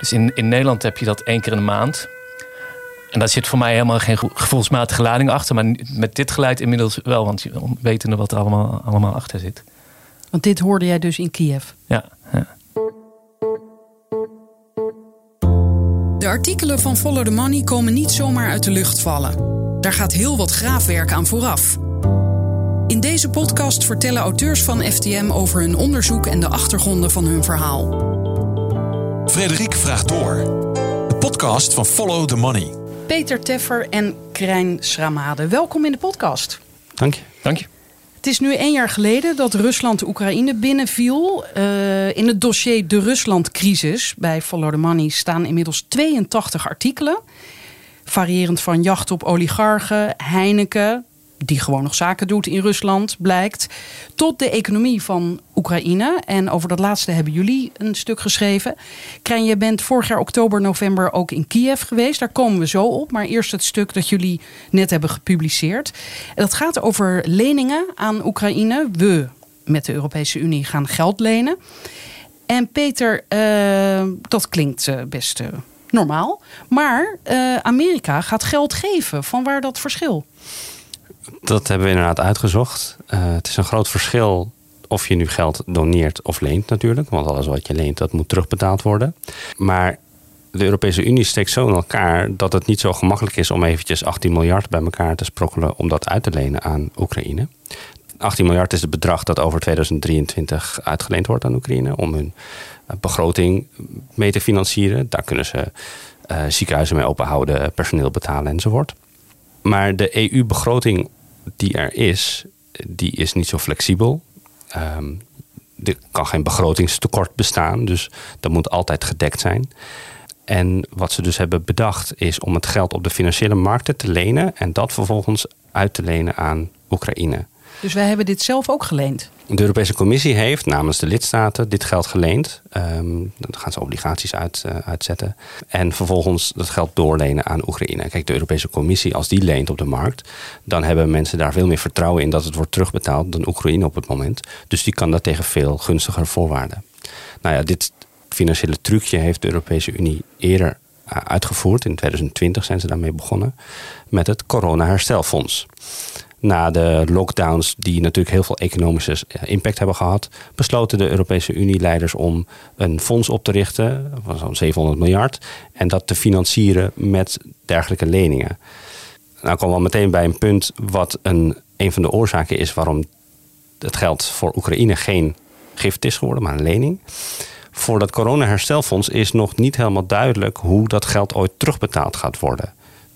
Dus in, in Nederland heb je dat één keer in de maand. En daar zit voor mij helemaal geen gevoelsmatige lading achter. Maar met dit geluid inmiddels wel, want we weten wat er allemaal, allemaal achter zit. Want dit hoorde jij dus in Kiev? Ja. ja. De artikelen van Follow the Money komen niet zomaar uit de lucht vallen. Daar gaat heel wat graafwerk aan vooraf. In deze podcast vertellen auteurs van FTM over hun onderzoek en de achtergronden van hun verhaal. Frederik vraagt door. De podcast van Follow the Money. Peter Teffer en Krijn Schramade, welkom in de podcast. Dank je. Dank je. Het is nu één jaar geleden dat Rusland Oekraïne binnenviel. Uh, in het dossier De Rusland-crisis bij Follow the Money staan inmiddels 82 artikelen. Variërend van jacht op oligarchen, Heineken, die gewoon nog zaken doet in Rusland, blijkt. Tot de economie van Oekraïne. En over dat laatste hebben jullie een stuk geschreven. Krijn, je bent vorig jaar oktober, november ook in Kiev geweest. Daar komen we zo op. Maar eerst het stuk dat jullie net hebben gepubliceerd. Dat gaat over leningen aan Oekraïne. We met de Europese Unie gaan geld lenen. En Peter, uh, dat klinkt uh, best uh, normaal. Maar Amerika gaat geld geven. Van waar dat verschil? Dat hebben we inderdaad uitgezocht. Uh, het is een groot verschil of je nu geld doneert of leent natuurlijk. Want alles wat je leent, dat moet terugbetaald worden. Maar de Europese Unie steekt zo in elkaar dat het niet zo gemakkelijk is om eventjes 18 miljard bij elkaar te sprokkelen om dat uit te lenen aan Oekraïne. 18 miljard is het bedrag dat over 2023 uitgeleend wordt aan Oekraïne om hun eh, begroting mee te financieren. Daar kunnen ze uh, ziekenhuizen mee openhouden, personeel betalen enzovoort. Maar de EU-begroting die er is, die is niet zo flexibel. Um, er kan geen begrotingstekort bestaan, dus dat moet altijd gedekt zijn. En wat ze dus hebben bedacht is om het geld op de financiële markten te lenen en dat vervolgens uit te lenen aan Oekraïne. Dus wij hebben dit zelf ook geleend? De Europese Commissie heeft namens de lidstaten dit geld geleend. Um, dan gaan ze obligaties uit, uh, uitzetten. En vervolgens dat geld doorlenen aan Oekraïne. Kijk, de Europese Commissie, als die leent op de markt, dan hebben mensen daar veel meer vertrouwen in dat het wordt terugbetaald dan Oekraïne op het moment. Dus die kan dat tegen veel gunstiger voorwaarden. Nou ja, dit financiële trucje heeft de Europese Unie eerder uh, uitgevoerd. In 2020 zijn ze daarmee begonnen met het corona-herstelfonds na de lockdowns, die natuurlijk heel veel economische eh, impact hebben gehad, besloten de Europese Unie-leiders om een fonds op te richten van zo'n 700 miljard en dat te financieren met dergelijke leningen. Nou komen we al meteen bij een punt wat een, een van de oorzaken is waarom het geld voor Oekraïne geen gift is geworden, maar een lening. Voor dat corona-herstelfonds is nog niet helemaal duidelijk hoe dat geld ooit terugbetaald gaat worden.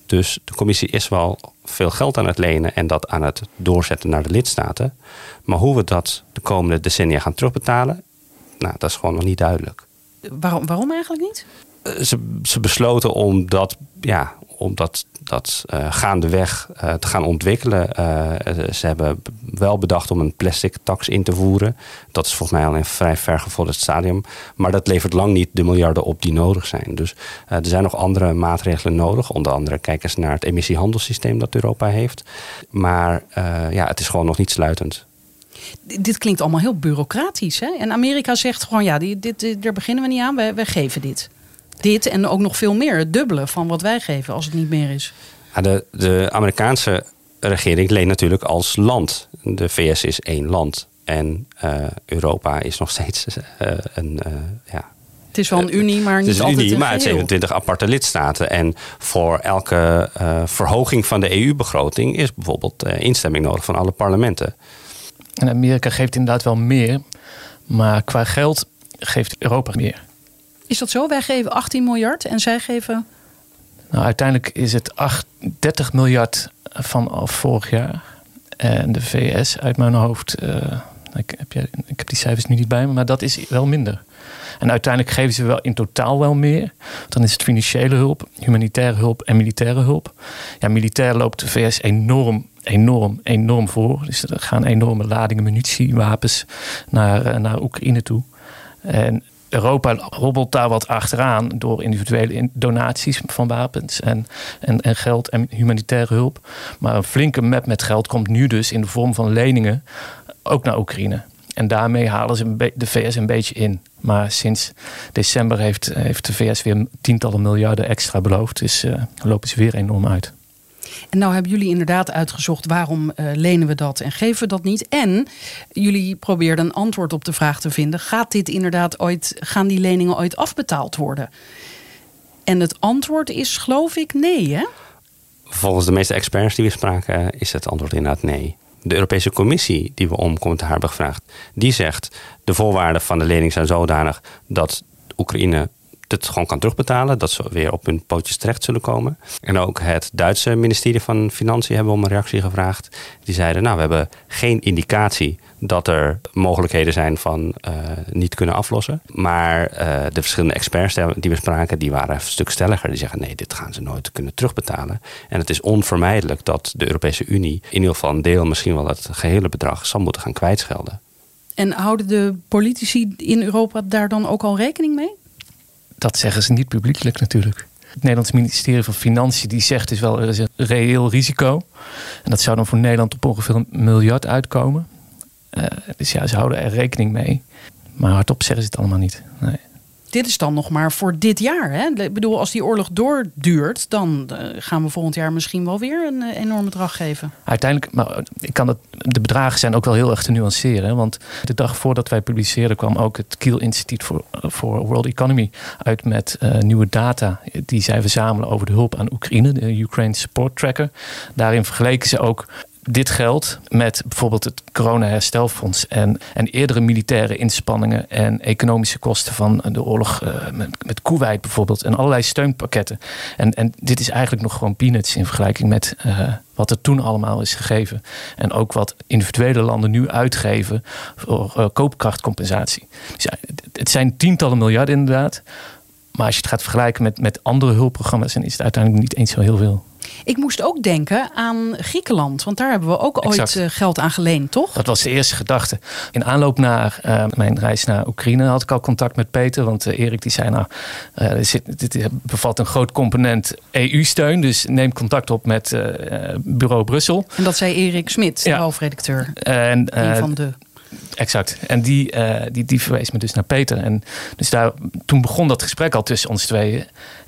Dus de commissie is wel veel geld aan het lenen en dat aan het doorzetten naar de lidstaten. Maar hoe we dat de komende decennia gaan terugbetalen, nou, dat is gewoon nog niet duidelijk. Waarom, waarom eigenlijk niet? Eh, ze, ze besloten om dat, ja, om dat, dat uh, gaandeweg uh, te gaan ontwikkelen. Uh, ze hebben wel bedacht om een plastic tax in te voeren. Dat is volgens mij al een vrij vergevorderd stadium. Maar dat levert lang niet de miljarden op die nodig zijn. Dus er zijn nog andere maatregelen nodig. Onder andere kijk eens naar het emissiehandelssysteem dat Europa heeft. Maar ja, het is gewoon nog niet sluitend. Dit klinkt allemaal heel bureaucratisch. Hè? En Amerika zegt gewoon, ja, dit, dit, daar beginnen we niet aan. Wij, wij geven dit dit en ook nog veel meer. Het dubbele van wat wij geven als het niet meer is. Ja, de, de Amerikaanse regering leent natuurlijk als land. De VS is één land. En uh, Europa is nog steeds uh, een. Uh, ja, het is wel een unie, maar niet het is een unie, maar het 27 aparte lidstaten. En voor elke verhoging van de EU-begroting is bijvoorbeeld instemming nodig van alle parlementen. En Amerika geeft inderdaad wel meer, maar qua geld geeft Europa meer. Is dat zo? Wij geven 18 miljard en zij geven. Nou, uiteindelijk is het 8, 30 miljard vanaf vorig jaar. En de VS uit mijn hoofd. Uh, ik, heb, ik heb die cijfers nu niet bij me, maar dat is wel minder. En uiteindelijk geven ze wel in totaal wel meer. Dan is het financiële hulp, humanitaire hulp en militaire hulp. Ja, militair loopt de VS enorm, enorm, enorm voor. Dus er gaan enorme ladingen munitie, wapens naar, eh, naar Oekraïne toe. En Europa hobbelt daar wat achteraan door individuele donaties van wapens en, en, en geld en humanitaire hulp. Maar een flinke map met geld komt nu dus in de vorm van leningen ook naar Oekraïne. En daarmee halen ze de VS een beetje in. Maar sinds december heeft, heeft de VS weer tientallen miljarden extra beloofd. Dus uh, lopen ze weer enorm uit. En nou hebben jullie inderdaad uitgezocht waarom uh, lenen we dat en geven we dat niet. En jullie probeerden een antwoord op de vraag te vinden: gaat dit inderdaad ooit, gaan die leningen ooit afbetaald worden? En het antwoord is, geloof ik, nee. Hè? Volgens de meeste experts die we spraken, is het antwoord inderdaad nee. De Europese Commissie, die we om commentaar hebben gevraagd, die zegt de voorwaarden van de lening zijn zodanig dat Oekraïne het gewoon kan terugbetalen. Dat ze weer op hun pootjes terecht zullen komen. En ook het Duitse ministerie van Financiën hebben om een reactie gevraagd. Die zeiden, nou, we hebben geen indicatie dat er mogelijkheden zijn van uh, niet kunnen aflossen. Maar uh, de verschillende experts die we spraken, die waren een stuk stelliger. Die zeggen, nee, dit gaan ze nooit kunnen terugbetalen. En het is onvermijdelijk dat de Europese Unie in ieder geval een deel, misschien wel het gehele bedrag, zal moeten gaan kwijtschelden. En houden de politici in Europa daar dan ook al rekening mee? Dat zeggen ze niet publiekelijk natuurlijk. Het Nederlands ministerie van Financiën die zegt dus wel er is een reëel risico. En dat zou dan voor Nederland op ongeveer een miljard uitkomen. Uh, dus ja, ze houden er rekening mee. Maar hardop zeggen ze het allemaal niet. Nee dit is dan nog maar voor dit jaar. Hè? Ik bedoel, als die oorlog doorduurt, dan eh, gaan we volgend jaar misschien wel weer een uh, enorm bedrag geven. Uiteindelijk, maar ik kan het, de bedragen zijn ook wel heel erg te nuanceren. Want de dag voordat wij publiceerden kwam ook het Kiel Instituut voor, voor World Economy uit met nieuwe data die zij verzamelen over de hulp aan Oekraïne, de Ukraine Support Tracker. Daarin vergeleken ze ook dit geld met bijvoorbeeld het corona-herstelfonds en, en eerdere militaire inspanningen en economische kosten van de oorlog uh, met, met bijvoorbeeld en allerlei steunpakketten. En, en dit is eigenlijk nog gewoon peanuts in vergelijking met uh, wat er toen allemaal is gegeven. En ook wat individuele landen nu uitgeven voor uh, koopkrachtcompensatie. Dus het zijn tientallen miljarden inderdaad. Maar als je het gaat vergelijken met, met andere hulpprogramma's, dan is het uiteindelijk niet eens zo heel veel. Ik moest ook denken aan Griekenland, want daar hebben we ook ooit uh, geld aan geleend, toch? Dat was de eerste gedachte. In aanloop naar uh, mijn reis naar Oekraïne had ik al contact met Peter, want uh, Erik die zei nou, dit bevat een groot component EU-steun, dus neem contact op met bureau Brussel. En dat zei Erik Smit, de ja. hoofdredacteur. En, een van de Exact. En die, uh, die, die verwees me dus naar Peter. En dus daar, toen begon dat gesprek al tussen ons tweeën.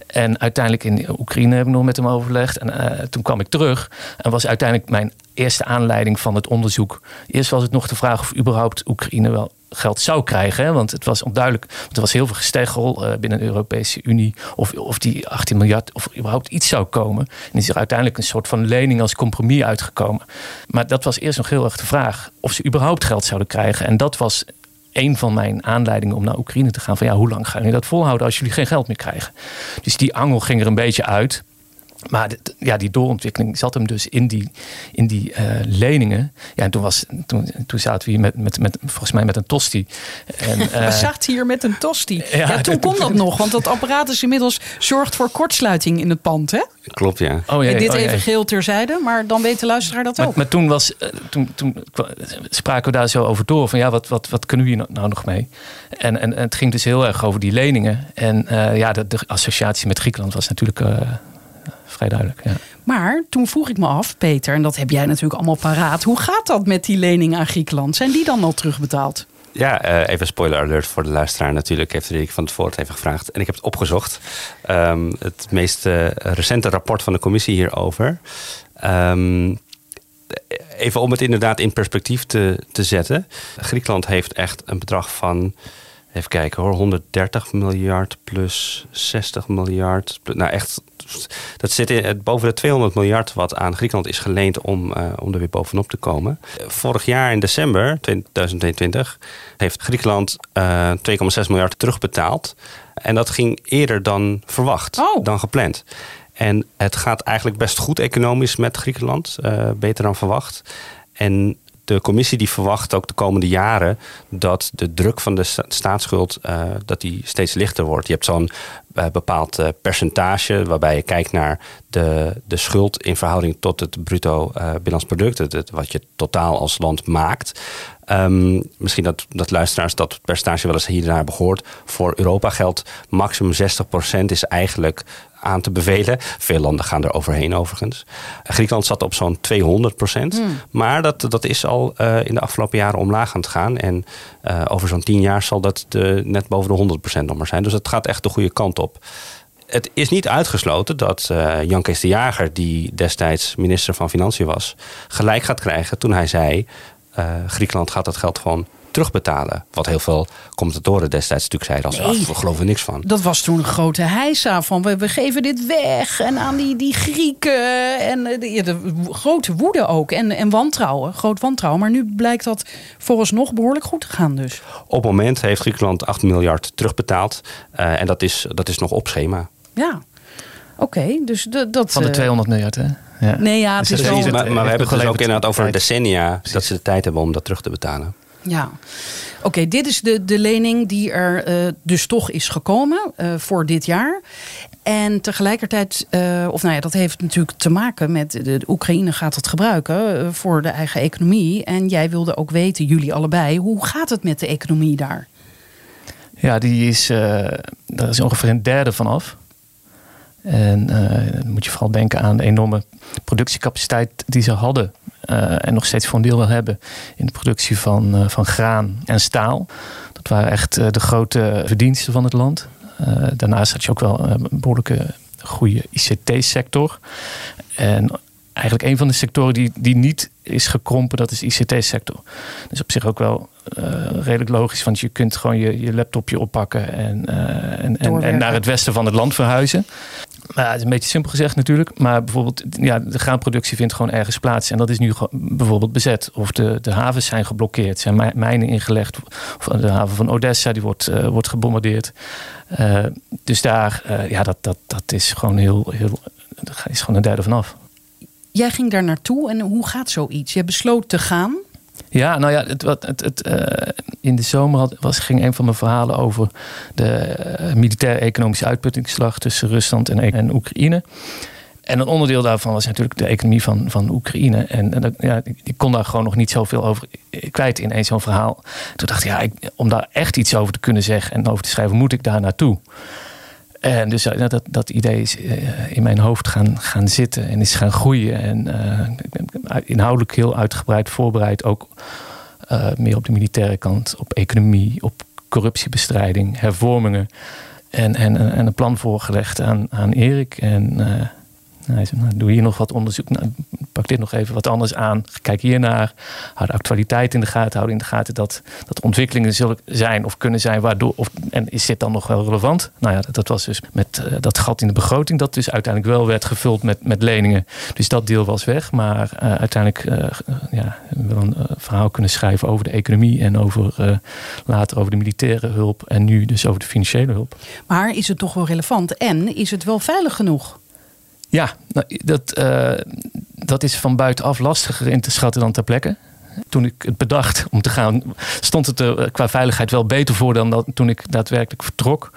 En uiteindelijk in Oekraïne heb ik nog met hem overlegd. En uh, toen kwam ik terug. En was uiteindelijk mijn eerste aanleiding van het onderzoek. Eerst was het nog de vraag of überhaupt Oekraïne wel geld zou krijgen. Hè? Want het was onduidelijk. Er was heel veel gesteggel uh, binnen de Europese Unie. Of, of die 18 miljard of überhaupt iets zou komen. En is er uiteindelijk een soort van lening als compromis uitgekomen. Maar dat was eerst nog heel erg de vraag of ze überhaupt geld zouden krijgen. En dat was een van mijn aanleidingen om naar Oekraïne te gaan. Van ja, hoe lang gaan jullie dat volhouden als jullie geen geld meer krijgen? Dus die angel ging er een beetje uit. Maar ja, die doorontwikkeling zat hem dus in die, in die uh, leningen. Ja, en toen, was, toen, toen zaten we hier met, met, met, volgens mij met een tosti. En, uh, we zaten hier met een tosti. Ja, ja toen kon dat nog, want dat apparaat is inmiddels zorgt voor kortsluiting in het pand, hè? Klopt, ja. Oh, jee, en dit oh, even geel terzijde, maar dan weet de luisteraar dat maar, ook. Maar toen, was, uh, toen, toen spraken we daar zo over door. Van ja, wat, wat, wat kunnen we hier nou nog mee? En, en, en het ging dus heel erg over die leningen. En ja, de, de associatie met Griekenland was natuurlijk vrij duidelijk. Ja. Maar toen vroeg ik me af, Peter, en dat heb jij natuurlijk allemaal paraat. Hoe gaat dat met die leningen aan Griekenland? Zijn die dan al terugbetaald? Ja, uh, even spoiler alert voor de luisteraar natuurlijk. Heeft Rick van het Voort even gevraagd. En ik heb het opgezocht. Um, het meest uh, recente rapport van de commissie hierover. Um, even om het inderdaad in perspectief te, te zetten. Griekenland heeft echt een bedrag van Even kijken hoor, 130 miljard plus 60 miljard. Nou echt, dat zit in, boven de 200 miljard wat aan Griekenland is geleend om, uh, om er weer bovenop te komen. Vorig jaar in december 2022 heeft Griekenland uh, eh, 2,6 miljard terugbetaald. En dat ging eerder dan verwacht, oh. dan gepland. En het gaat eigenlijk best goed economisch met Griekenland, uh, beter dan verwacht. En de commissie die verwacht ook de komende jaren dat de druk van de staatsschuld uh, dat die steeds lichter wordt. Je hebt zo'n uh, bepaald uh, percentage waarbij je kijkt naar de, de schuld in verhouding tot het bruto binnenlands product, het, wat je totaal als land maakt. Ehm, misschien dat, dat luisteraars dat percentage wel eens hier en daar hebben gehoord. Voor Europa geldt maximum 60% is eigenlijk aan te bevelen. Veel landen gaan er overheen overigens. Griekenland zat op zo'n 200 procent. Maar dat, dat is al uh, in de afgelopen jaren omlaag aan het gaan. En uh, over zo'n 10 jaar zal dat de, net boven de 100 procent nog maar zijn. Dus het gaat echt de goede kant op. Het is niet uitgesloten dat uh, Jan Kees de Jager, die destijds minister van Financiën was, gelijk gaat krijgen toen hij zei: Griekenland gaat dat geld gewoon terugbetalen. Wat heel veel commentatoren destijds natuurlijk zeiden als nee, we geloven niks van. Dat was toen een grote heisa van we, we geven dit weg en aan die, die Grieken en eh, de, de, grote woede ook en, en wantrouwen, groot wantrouwen. Maar nu blijkt dat vooralsnog behoorlijk goed te gaan dus. Op het moment heeft Griekenland 8 miljard terugbetaald uh, en dat is, dat is nog op schema. Ja. Oké, dus de, dat. Van de 200 miljard, hè? Ja. Nee, ja, het dus is wel... maar, maar we hebben het dus ook inderdaad over decennia dat ze de tijd hebben om dat terug te betalen. Ja, oké, dit is de, de lening die er uh, dus toch is gekomen uh, voor dit jaar. En tegelijkertijd, uh, of nou ja, dat heeft natuurlijk te maken met de, de Oekraïne gaat het gebruiken voor de eigen economie. En jij wilde ook weten, jullie allebei, hoe gaat het met de economie daar? Ja, die is, daar is ongeveer een derde van af. En dan moet je vooral denken aan de enorme productiecapaciteit die ze hadden uh, en nog steeds voor een deel wel hebben in de productie van, uh, van graan en staal. Dat waren echt de grote verdiensten van het land. daarnaast had je ook wel een behoorlijke goede ICT-sector. En eigenlijk een van de sectoren die, die niet is gekrompen, dat is de ICT-sector. Dus op zich ook wel uh, redelijk logisch, want je kunt gewoon je, je laptopje oppakken en, uh, en, en, en, naar het westen van het land verhuizen. Maar het is een beetje simpel gezegd natuurlijk. Maar bijvoorbeeld, ja, de graanproductie vindt gewoon ergens plaats. En dat is nu bijvoorbeeld bezet. Of de, de havens zijn geblokkeerd, zijn mijnen ingelegd. Of de haven van Odessa, die wordt, uh, wordt gebombardeerd. Uh, dus daar, ja, dat, dat, dat is gewoon heel, heel, is gewoon een derde vanaf. Jij ging daar naartoe en hoe gaat zoiets? Je besloot te gaan. Ja, nou ja, het, het, het, uh, in de zomer had, was, ging een van mijn verhalen over de uh, militair-economische uitputtingsslag tussen Rusland en, en Oekraïne. En een onderdeel daarvan was natuurlijk de economie van, van Oekraïne. En, en ja, ik kon daar gewoon nog niet zoveel over kwijt in één zo'n verhaal. Toen dacht ik, ja, ik, om daar echt iets over te kunnen zeggen en over te schrijven, moet ik daar naartoe. En dus dat, dat idee is in mijn hoofd gaan, gaan zitten en is gaan groeien. En uh, inhoudelijk heel uitgebreid voorbereid. Ook uh, meer op de militaire kant, op economie, op corruptiebestrijding, hervormingen. En, en, en een plan voorgelegd aan, aan Erik. En hij zei, nou, doe hier nog wat onderzoek. Nou, pak dit nog even wat anders aan. Kijk hier naar. Hou de actualiteit in de gaten. Hou in de gaten dat, dat ontwikkelingen zullen zijn of kunnen zijn. Waardoor, of, en is dit dan nog wel relevant? Nou ja, dat, was dus met uh, dat gat in de begroting. Dat dus uiteindelijk wel werd gevuld met, met leningen. Dus dat deel was weg. Maar uh, uiteindelijk uh, ja, wel een verhaal kunnen schrijven over de economie. En over later over de militaire hulp. En nu dus over de financiële hulp. Maar is het toch wel relevant? En is het wel veilig genoeg? Ja, nou, dat, uh, dat is van buitenaf lastiger in te schatten dan ter plekke. Toen ik het bedacht om te gaan, stond het er qua veiligheid wel beter voor dan dat, toen ik daadwerkelijk vertrok.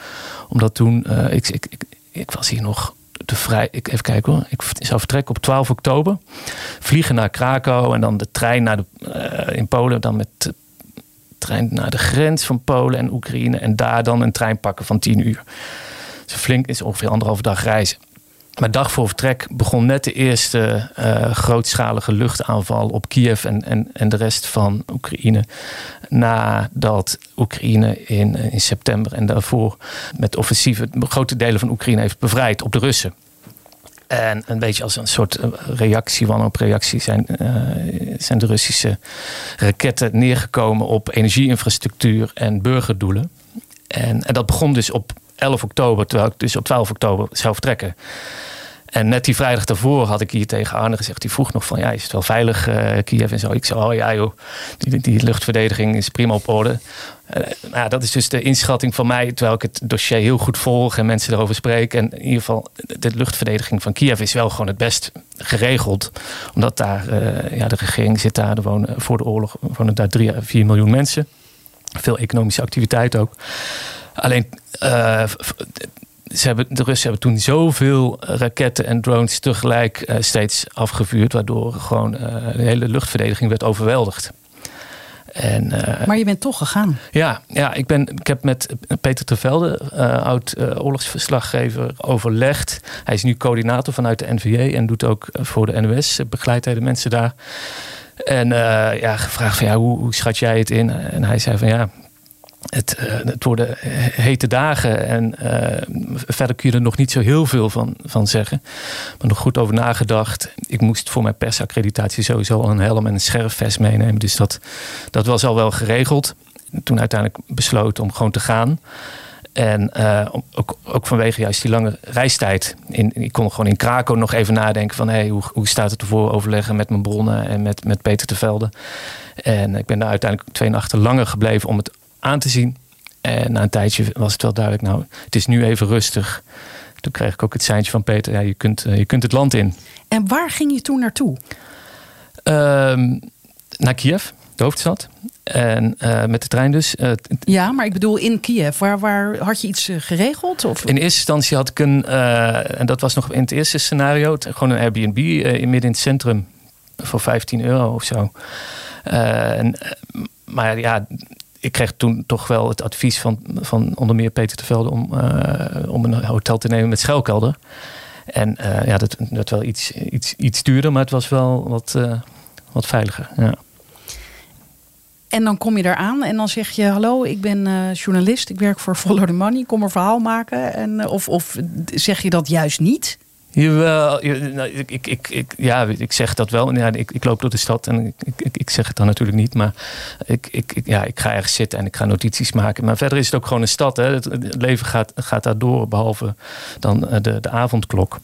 Omdat toen, uh, ik, ik, ik, was hier nog te vrij. Ik, even kijken hoor. Ik zou vertrekken op 12 oktober. Vliegen naar Krakau en dan de trein naar de, in Polen. Dan met de trein naar de grens van Polen en Oekraïne. En daar dan een trein pakken van 10 uur. Dus flink is ongeveer anderhalve dag reizen. Maar dag voor vertrek begon net de eerste uh, grootschalige luchtaanval op Kiev en, en, en de rest van Oekraïne. Nadat Oekraïne in, in september en daarvoor met offensieven grote delen van Oekraïne heeft bevrijd op de Russen. En een beetje als een soort eh, reactie, wanhoop-reactie, zijn, uh, zijn de Russische raketten neergekomen op energieinfrastructuur en burgerdoelen. En, en dat begon dus op 11 oktober, terwijl ik dus op 12 oktober zou vertrekken. En net die vrijdag daarvoor had ik hier tegen Arne gezegd. Die vroeg nog van, ja, is het wel veilig, uh, Kiev en zo? Ik zei, oh ja joh, die, die luchtverdediging is prima op orde. Uh, nou, dat is dus de inschatting van mij, terwijl ik het dossier heel goed volg en mensen erover spreek. En in ieder geval, de luchtverdediging van Kiev is wel gewoon het best geregeld. Omdat daar, uh, ja, de regering zit daar, er wonen, voor de oorlog wonen daar 3 à 4 miljoen mensen. Veel economische activiteit ook. Alleen ze hebben, de Russen hebben toen zoveel raketten en drones tegelijk uh, steeds afgevuurd, waardoor gewoon uh, de hele luchtverdediging werd overweldigd. En, uh, maar je bent toch gegaan? Ja, ja ik, ben, ik heb met Peter Tervelde, oud oorlogsverslaggever, overlegd. Hij is nu coördinator vanuit de NVA en doet ook voor de NOS, begeleidt hij de mensen daar. En ja, gevraagd van ja, hoe, hoe schat jij het in? En hij zei van ja, het, uh, het, worden hete dagen en uh, verder kun je er nog niet zo heel veel van, van zeggen. Maar nog goed over nagedacht. Ik moest voor mijn persaccreditatie sowieso al een helm en een scherfvest meenemen. Dus dat, dat was al wel geregeld. Toen uiteindelijk besloten om gewoon te gaan. En uh, ook, ook, vanwege juist die lange reistijd. In, ik kon gewoon in Krakau nog even nadenken van... Hey, hoe, hoe staat het ervoor overleggen met mijn bronnen en met, met Peter de Velde. En ik ben daar uiteindelijk twee nachten langer gebleven om het aan te zien. En na een tijdje was het wel duidelijk, nou, het is nu even rustig. Toen kreeg ik ook het seintje van Peter, ja, je kunt, je kunt het land in. En waar ging je toen naartoe? Um, naar Kiev, de hoofdstad. En uh, met de trein dus. Uh, ja, maar ik bedoel in Kiev. Waar, waar had je iets geregeld? Of? In eerste instantie had ik een, en dat was nog in het eerste scenario, gewoon een Airbnb in midden in het centrum voor 15 euro of zo. en, maar ja, ik kreeg toen toch wel het advies van, van onder meer Peter de Velde om, uh, om een hotel te nemen met schuilkelder. En uh, ja, dat, dat wel iets, iets, iets duurder, maar het was wel wat, uh, wat veiliger. Ja. En dan kom je daar aan en dan zeg je: Hallo, ik ben journalist, ik werk voor Follow the Money, kom een verhaal maken. En, of, of zeg je dat juist niet? Jawel, nou, ik, ik, ik, ja, ik zeg dat wel. Ja, ik, ik loop door de stad en ik, ik, ik zeg het dan natuurlijk niet. Maar ik, ik, ja, ik ga ergens zitten en ik ga notities maken. Maar verder is het ook gewoon een stad. Hè. Het, het leven gaat, gaat daar door, behalve dan de, de avondklok.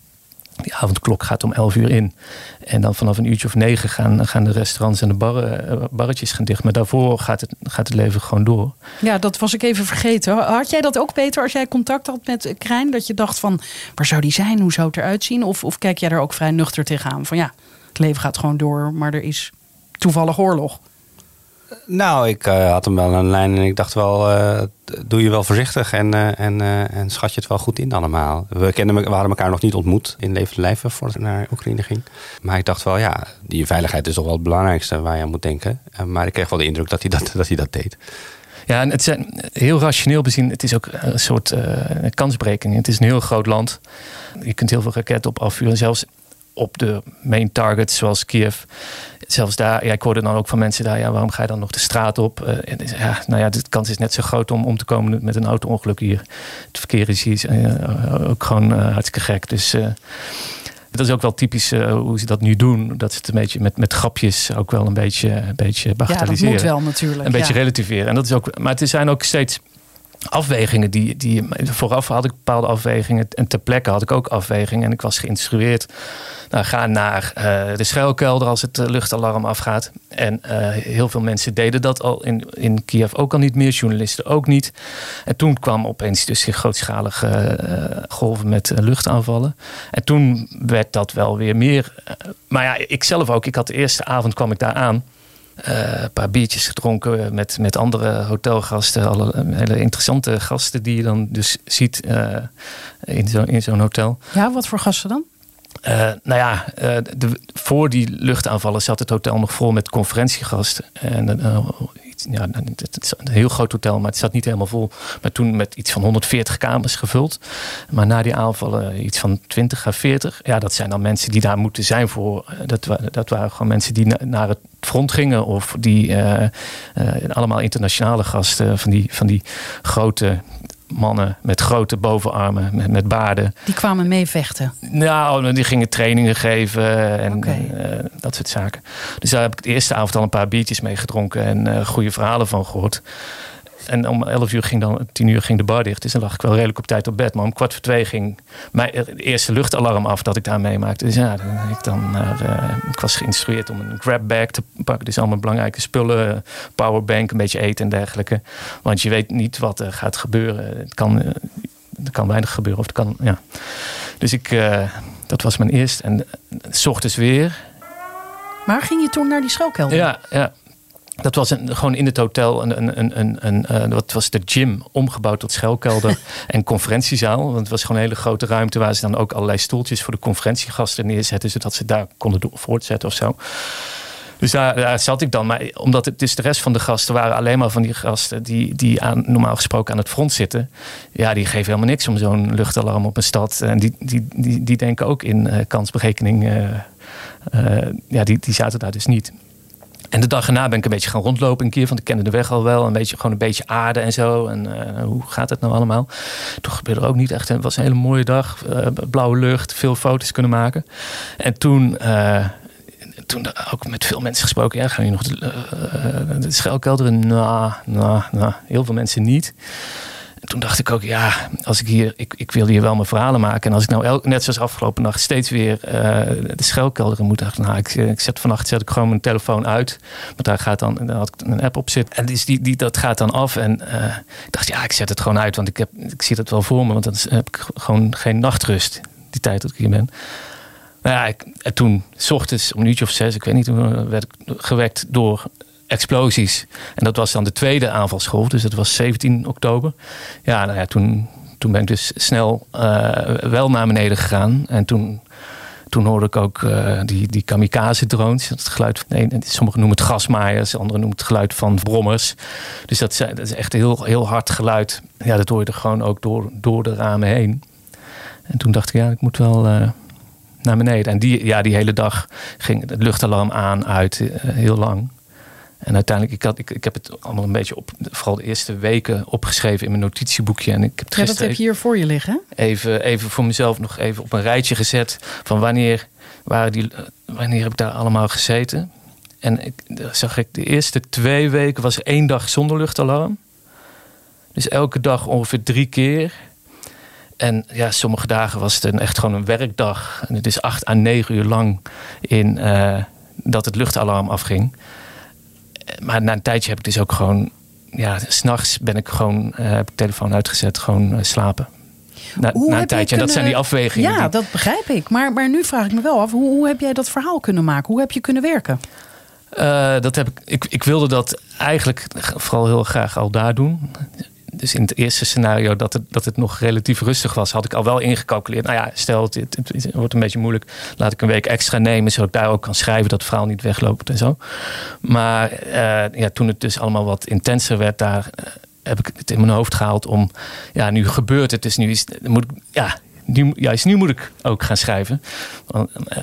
Die avondklok gaat om 11 uur in. En dan vanaf een uurtje of negen gaan, gaan de restaurants en de barren, barretjes gaan dicht. Maar daarvoor gaat het, gaat het leven gewoon door. Ja, dat was ik even vergeten. Had jij dat ook, Peter, als jij contact had met Krijn? Dat je dacht van, waar zou die zijn? Hoe zou het eruit zien? Of, of kijk jij daar ook vrij nuchter tegenaan? Van ja, het leven gaat gewoon door, maar er is toevallig oorlog. Nou, ik uh, had hem wel een lijn en ik dacht wel, uh, doe je wel voorzichtig en, uh, en, en schat je het wel goed in allemaal. We, kenden, we hadden elkaar nog niet ontmoet in levende lijven voordat ik naar Oekraïne ging. Maar ik dacht wel, ja, die veiligheid is toch wel het belangrijkste waar je aan moet denken. maar ik kreeg wel de indruk dat hij dat, dat, hij dat deed. Ja, en het zijn heel rationeel bezien. Het is ook een soort kansbreking. Het is een heel groot land. Je kunt heel veel raketten op afvuren. Zelfs op de main targets zoals Kiev. Zelfs daar, ja, ik hoorde dan ook van mensen daar, ja, waarom ga je dan nog de straat op? Uh, ja, nou ja, de kans is net zo groot om om te komen met een auto-ongeluk hier. Het verkeer is hier uh, ook gewoon uh, hartstikke gek. Dus dat is ook wel typisch hoe ze dat nu doen. Dat ze het een beetje met, met grapjes ook wel een beetje, een beetje bagatelliseren. Ja, dat moet wel natuurlijk. Een beetje relativeren. En dat is ook, maar het zijn ook steeds afwegingen die, die vooraf had ik bepaalde afwegingen en ter plekke had ik ook afwegingen en ik was geïnstrueerd. Nou, ga naar uh, de schuilkelder als het luchtalarm afgaat. En uh, heel veel mensen deden dat al in, in Kiev ook al niet meer journalisten ook niet. En toen kwam opeens dus die grootschalige golven met luchtaanvallen. En toen werd dat wel weer meer maar ja ik zelf ook. Ik had de eerste avond kwam ik daar aan uh, een paar biertjes gedronken met, met andere hotelgasten. Alle hele interessante gasten die je dan dus ziet uh, in zo'n in zo'n hotel. Ja, wat voor gasten dan? Uh, nou ja, de, voor die luchtaanvallen zat het hotel nog vol met conferentiegasten. En ja, het is een heel groot hotel, maar het zat niet helemaal vol. Maar toen met iets van 140 kamers gevuld. Maar na die aanvallen iets van 20 à 40. Ja, dat zijn dan mensen die daar moeten zijn voor. Dat, dat waren gewoon mensen die naar het front gingen. Of die uh, allemaal internationale gasten van die, van die grote mannen met grote bovenarmen, met, met baarden. Die kwamen meevechten? Nou, die gingen trainingen geven en, okay. uh, dat soort zaken. Dus daar heb ik de eerste avond al een paar biertjes mee gedronken en uh, goede verhalen van gehoord. En om 11 uur ging dan, 10 uur ging de bar dicht. Dus dan lag ik wel redelijk op tijd op bed. Maar om kwart voor twee ging mijn eerste luchtalarm af dat ik daar meemaakte. Dus ja, dan, ik, dan uh, ik was geïnstrueerd om een grabbag te pakken. Dus allemaal belangrijke spullen. Powerbank, een beetje eten en dergelijke. Want je weet niet wat er gaat gebeuren. Het kan, uh, er kan weinig gebeuren. Of het kan, ja. Dus ik, uh, dat was mijn eerste. En s ochtends weer. Maar ging je toen naar die schuilkelder? Ja, ja. Dat was een, gewoon in het hotel een, een, een, een, een uh, wat was de gym omgebouwd tot schuilkelder en conferentiezaal. Want het was gewoon een hele grote ruimte waar ze dan ook allerlei stoeltjes voor de conferentiegasten neerzetten, zodat ze daar konden voortzetten of zo. Dus daar, daar zat ik dan. Maar omdat het dus de rest van de gasten waren alleen maar van die gasten die, die aan, normaal gesproken aan het front zitten. Ja, die geven helemaal niks om zo'n luchtalarm op een stad. En die, die, die, die denken ook in uh, kansberekening. Uh, uh, ja, die, die zaten daar dus niet. En de dag erna ben ik een beetje gaan rondlopen een keer. Want ik kende de weg al wel. Een beetje, gewoon een beetje aarde en zo. En uh, hoe gaat het nou allemaal? Toen gebeurde er ook niet echt. Het was een hele mooie dag. Uh, blauwe lucht. Veel foto's kunnen maken. En toen... Uh, toen ook met veel mensen gesproken. Ja, gaan jullie nog de, de schelkelderen? Nou, nou, nou, heel veel mensen niet. En toen dacht ik ook, ja, als ik hier, ik, ik wil hier wel mijn verhalen maken. En als ik nou net zoals afgelopen nacht steeds weer uh, de schuilkelderen moet, dacht nou, ik, ik zet vannacht zet ik gewoon mijn telefoon uit. Want daar gaat dan, had ik een app op zitten. En dus die, die, dat gaat dan af. En uh, ik dacht, ja, ik zet het gewoon uit, want ik, heb, ik zie het wel voor me. Want dan heb ik gewoon geen nachtrust, die tijd dat ik hier ben. Nou ja, ik, en toen, s ochtends om een uurtje of zes, ik weet niet, toen werd ik gewekt door explosies. En dat was dan de tweede aanvalsgolf, dus dat was 17 oktober. Ja, nou ja, toen, toen ben ik dus snel uh, wel naar beneden gegaan. En toen, toen hoorde ik ook uh, die, die kamikaze-drones. Het geluid, nee, sommigen noemen het gasmaaiers, anderen noemen het geluid van brommers. Dus dat, dat is echt heel, heel hard geluid. Ja, dat hoorde gewoon ook door, door de ramen heen. En toen dacht ik, ja, ik moet wel uh, naar beneden. En die, ja, die hele dag ging het luchtalarm aan, uit, heel lang. En uiteindelijk, ik, had, ik, ik heb het allemaal een beetje op, vooral de eerste weken opgeschreven in mijn notitieboekje. En ik heb het ja, dat heb je hier voor je liggen. Even, even voor mezelf nog even op een rijtje gezet van wanneer, waren die, wanneer heb ik daar allemaal gezeten. En ik, zag ik de eerste twee weken was er één dag zonder luchtalarm. Dus elke dag ongeveer drie keer. En ja, sommige dagen was het een, echt gewoon een werkdag. En het is acht à negen uur lang in uh, dat het luchtalarm afging maar na een tijdje heb ik dus ook gewoon, ja, s'nachts ben ik gewoon, uh, heb ik telefoon uitgezet, gewoon uh, slapen. Na, na een tijdje. Kunnen... En dat zijn die afwegingen. Ja, die... dat begrijp ik. Maar, maar nu vraag ik me wel af, hoe, hoe heb jij dat verhaal kunnen maken? Hoe heb je kunnen werken? Uh, dat heb ik, ik, ik wilde dat eigenlijk vooral heel graag al daar doen dus in het eerste scenario dat het, dat het nog relatief rustig was, had ik al wel ingecalculeerd. Nou ja, stel het, het, het, wordt een beetje moeilijk, laat ik een week extra nemen, zodat ik daar ook kan schrijven dat het verhaal niet wegloopt en zo. Maar uh, ja, toen het dus allemaal wat intenser werd, daar uh, heb ik het in mijn hoofd gehaald om, ja, nu gebeurt het, dus nu is, moet ja, nu, juist nu moet ik ook gaan schrijven.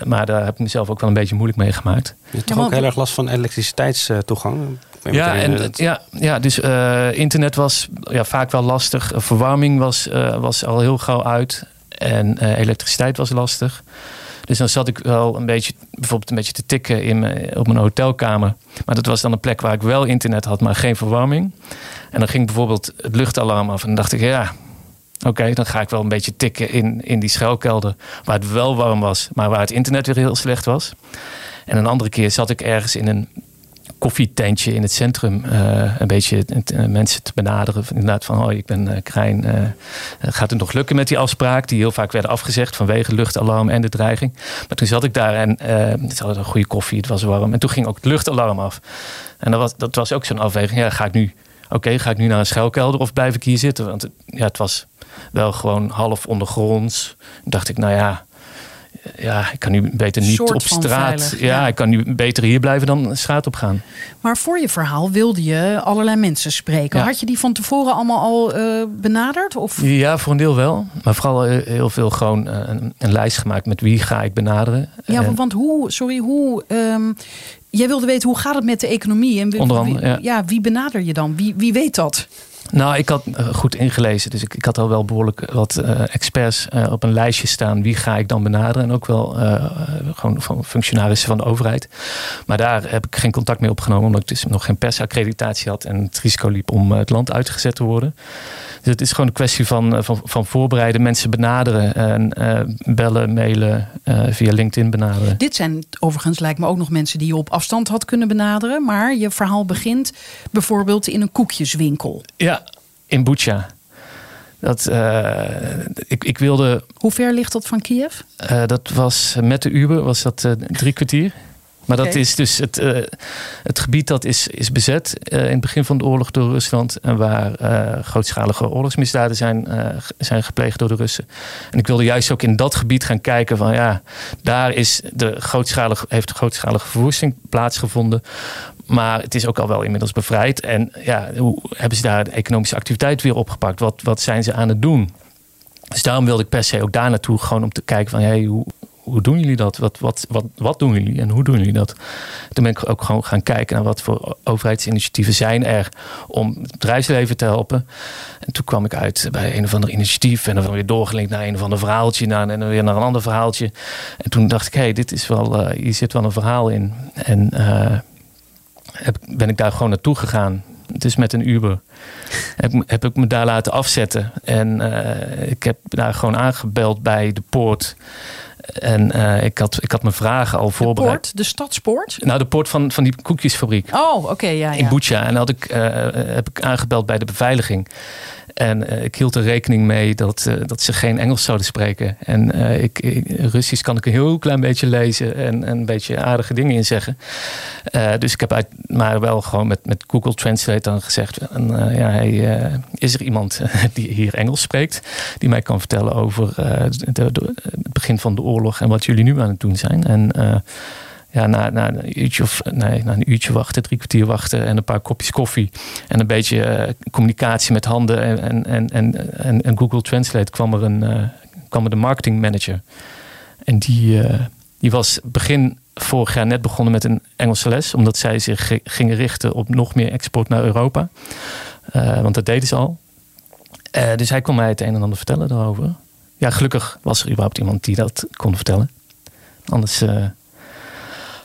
Maar daar heb ik mezelf ook wel een beetje moeilijk mee gemaakt. Je hebt toch ook heel erg last van elektriciteitstoegang? Ja, en, ja, ja, dus uh, internet was ja, vaak wel lastig. Verwarming was, uh, was al heel gauw uit. En uh, elektriciteit was lastig. Dus dan zat ik wel een beetje, bijvoorbeeld een beetje te tikken in mijn, op mijn hotelkamer. Maar dat was dan een plek waar ik wel internet had, maar geen verwarming. En dan ging bijvoorbeeld het luchtalarm af. En dan dacht ik, ja, Oké, okay, dan ga ik wel een beetje tikken in, in die schuilkelder. Waar het wel warm was, maar waar het internet weer heel slecht was. En een andere keer zat ik ergens in een koffietentje in het centrum. Uh, een beetje uh, mensen te benaderen. Inderdaad van, oh, ik ben uh, Krijn. gaat het nog lukken met die afspraak? Die heel vaak werden afgezegd vanwege luchtalarm en de dreiging. Maar toen zat ik daar en het had een goede koffie, het was warm. En toen ging ook het luchtalarm af. En dat was, dat was ook zo'n afweging. Ja, ga ik nu... Oké, ga ik nu naar een schuilkelder of blijf ik hier zitten? Want ja, het was wel gewoon half ondergronds. dacht ik, nou ja, ja, ik kan nu beter niet op straat. Veilig, ja, ja, ik kan nu beter hier blijven dan straat op gaan. Maar voor je verhaal wilde je allerlei mensen spreken. Ja. Had je die van tevoren allemaal al uh, benaderd? Of? Ja, voor een deel wel. Maar vooral heel veel gewoon uh, een, een, lijst gemaakt met wie ga ik benaderen. Ja, en, want hoe, sorry, hoe. Um, jij wilde weten hoe gaat het met de economie? En wie, onder andere, wie, ja. ja. Wie benader je dan? Wie, wie weet dat? Nou, ik had uh, goed ingelezen. Dus ik, ik had al wel behoorlijk wat uh, experts uh, op een lijstje staan. Wie ga ik dan benaderen? En ook wel gewoon van functionarissen van de overheid. Maar daar heb ik geen contact mee opgenomen. Omdat ik dus nog geen persaccreditatie had. En het risico liep om het land uitgezet te worden. Dus het is gewoon een kwestie van, van, van voorbereiden. Mensen benaderen. En bellen, mailen, via LinkedIn benaderen. Dit zijn overigens lijkt me ook nog mensen die je op afstand had kunnen benaderen. Maar je verhaal begint bijvoorbeeld in een koekjeswinkel. Ja, in Bucha. Dat, uh, ik, ik wilde. Hoe ver ligt dat van Kiev? Uh, dat was met de Uber was dat uh, drie kwartier. Maar dat is dus het, eh, het gebied dat is, is bezet eh, in het begin van de oorlog door Rusland. En waar eh, grootschalige oorlogsmisdaden zijn, zijn gepleegd door de Russen. En ik wilde juist ook in dat gebied gaan kijken van ja, daar is de grootschalige, heeft de grootschalige verwoesting plaatsgevonden. Maar het is ook al wel inmiddels bevrijd. En ja, hoe hebben ze daar de economische activiteit weer opgepakt? Wat, wat zijn ze aan het doen? Dus daarom wilde ik per se ook daar naartoe. Gewoon om te kijken van hey, hoe, hoe doen jullie dat? Wat, wat, wat, wat doen jullie en hoe doen jullie dat? Toen ben ik ook gewoon gaan kijken naar wat voor overheidsinitiatieven zijn er om het bedrijfsleven te helpen. En toen kwam ik uit bij een of ander initiatief en dan weer doorgelinkt naar een of ander verhaaltje naar, en dan weer naar een ander verhaaltje. En toen dacht ik, hé, dit is wel, eh, hier zit wel een verhaal in. En eh, heb, ben ik daar gewoon naartoe gegaan. Dus met een Uber. Heb, heb ik me daar laten afzetten. En eh, ik heb daar gewoon aangebeld bij de poort. En eh, ik, had, ik had mijn vragen al De voorbereid. poort, de stadspoort. Nou, de poort van, van die koekjesfabriek Oh, oké, ja, in ja. Bucha. En dan had ik, eh, heb ik aangebeld bij de beveiliging. En eh, ik hield er rekening mee dat, eh, dat ze geen Engels zouden spreken. En eh, ik, Russisch kan ik een heel klein beetje lezen en, en een beetje aardige dingen in zeggen. Dus ik heb uit, maar wel gewoon met, met Google Translate dan gezegd: ja, is er iemand die hier Engels spreekt, die mij kan vertellen over het begin van de oorlog en wat jullie nu aan het doen zijn? En ja, na, na, een uurtje of, nee, na een uurtje wachten, drie kwartier wachten en een paar kopjes koffie en een beetje eh, communicatie met handen en, en, en, en, Google Translate kwam er, een, eh, kwam er de marketing manager. En die, eh, die was begin vorig jaar net begonnen met een Engelse les, omdat zij zich ge- gingen richten op nog meer export naar Europa. Want dat deden ze al. Dus hij kon mij het een en ander vertellen daarover. Ja, gelukkig was er überhaupt iemand die dat kon vertellen. Anders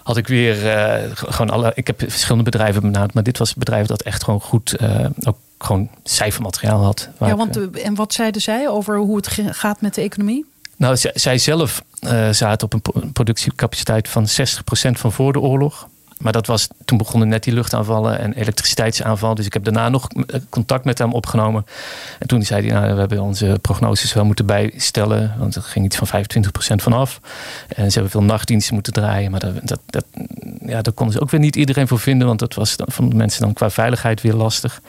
had ik weer eh, gewoon alle. Ik heb verschillende bedrijven benaderd, maar dit was het bedrijf dat echt gewoon goed eh, ook gewoon cijfermateriaal had. Ja, want, eh, en wat zeiden zij over hoe het gaat met de economie? nou, zij, zelf zaten op een productiecapaciteit van 60% van voor de oorlog. Maar dat was, toen begonnen net die luchtaanvallen en elektriciteitsaanval. Dus ik heb daarna nog eh, contact met hem opgenomen. En toen zei hij, nou, we hebben onze prognoses wel moeten bijstellen. Want er ging iets van 25% vanaf. En ze hebben veel nachtdiensten moeten draaien. Maar dat, dat, dat, ja, daar konden ze ook weer niet iedereen voor vinden. Want dat was van de mensen dan qua veiligheid weer lastig.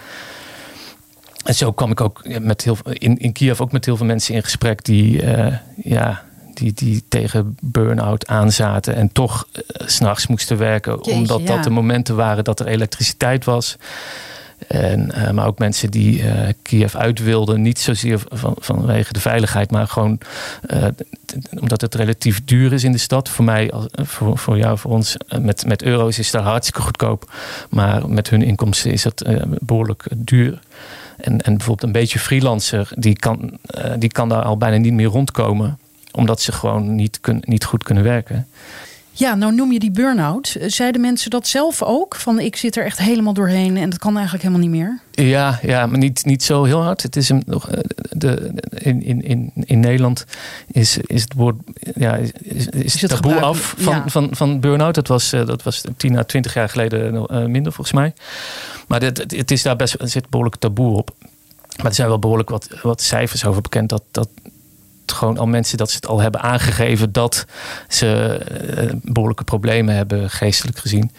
En zo kwam ik ook met heel, in, in Kiev ook met heel veel mensen in gesprek die, eh, ja, die, die tegen burn-out aanzaten en toch eh, 's s'nachts moesten werken. Jeetje, omdat ja. dat de momenten waren dat er elektriciteit was. En, eh, maar ook mensen die eh, Kiev uit wilden. Niet zozeer van, vanwege de veiligheid, maar gewoon eh, omdat het relatief duur is in de stad. Voor mij, als, eh, voor, voor jou, voor ons, eh, met, met euro's is dat hartstikke goedkoop. Maar met hun inkomsten is dat eh, behoorlijk eh, duur. En, en bijvoorbeeld een beetje freelancer, die kan, eh, die kan daar al bijna niet meer rondkomen. Omdat ze gewoon niet, kun, niet goed kunnen werken. Ja, nou noem je die burn-out. Zeiden mensen dat zelf ook? Van ik zit er echt helemaal doorheen en dat kan eigenlijk helemaal niet meer. Ja, ja maar niet, niet zo heel hard. Het is een, nog, eh, de, in, in, in, in Nederland is, is het woord ja, is, is, is het taboe gebruik- af van, ja. van, van burn-out. Dat was, eh, dat was 10 à 20 jaar geleden eh, minder volgens mij. Maar dit, het, het is daar best, er zit behoorlijk taboe op. Maar er zijn wel behoorlijk wat, wat cijfers over bekend. Dat, dat gewoon al mensen dat ze het al hebben aangegeven dat ze eh, behoorlijke problemen hebben, geestelijk gezien.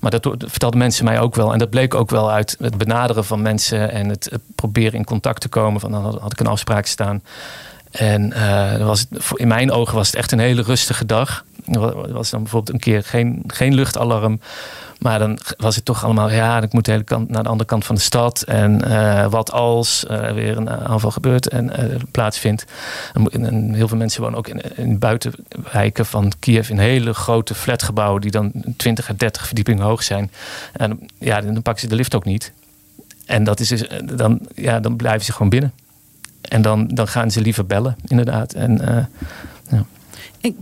Maar dat vertelden mensen mij ook wel. En dat bleek ook wel uit het benaderen van mensen en het, proberen in contact te komen. Van dan had, ik een afspraak staan. En eh, was in mijn ogen was het echt een hele rustige dag. Er wa- was dan bijvoorbeeld een keer geen, geen luchtalarm. Maar dan was het toch allemaal, ja, ik moet de hele kant naar de andere kant van de stad. En eh, wat als er weer een aanval gebeurt en eh, plaatsvindt. En, heel veel mensen wonen ook in, buitenwijken van Kiev in hele grote flatgebouwen die dan 20 à 30 verdiepingen hoog zijn. En ja, dan pakken ze de lift ook niet. En dat is dus, eh, dan, ja, dan blijven ze gewoon binnen. En dan, dan gaan ze liever bellen, inderdaad. En eh, Ik-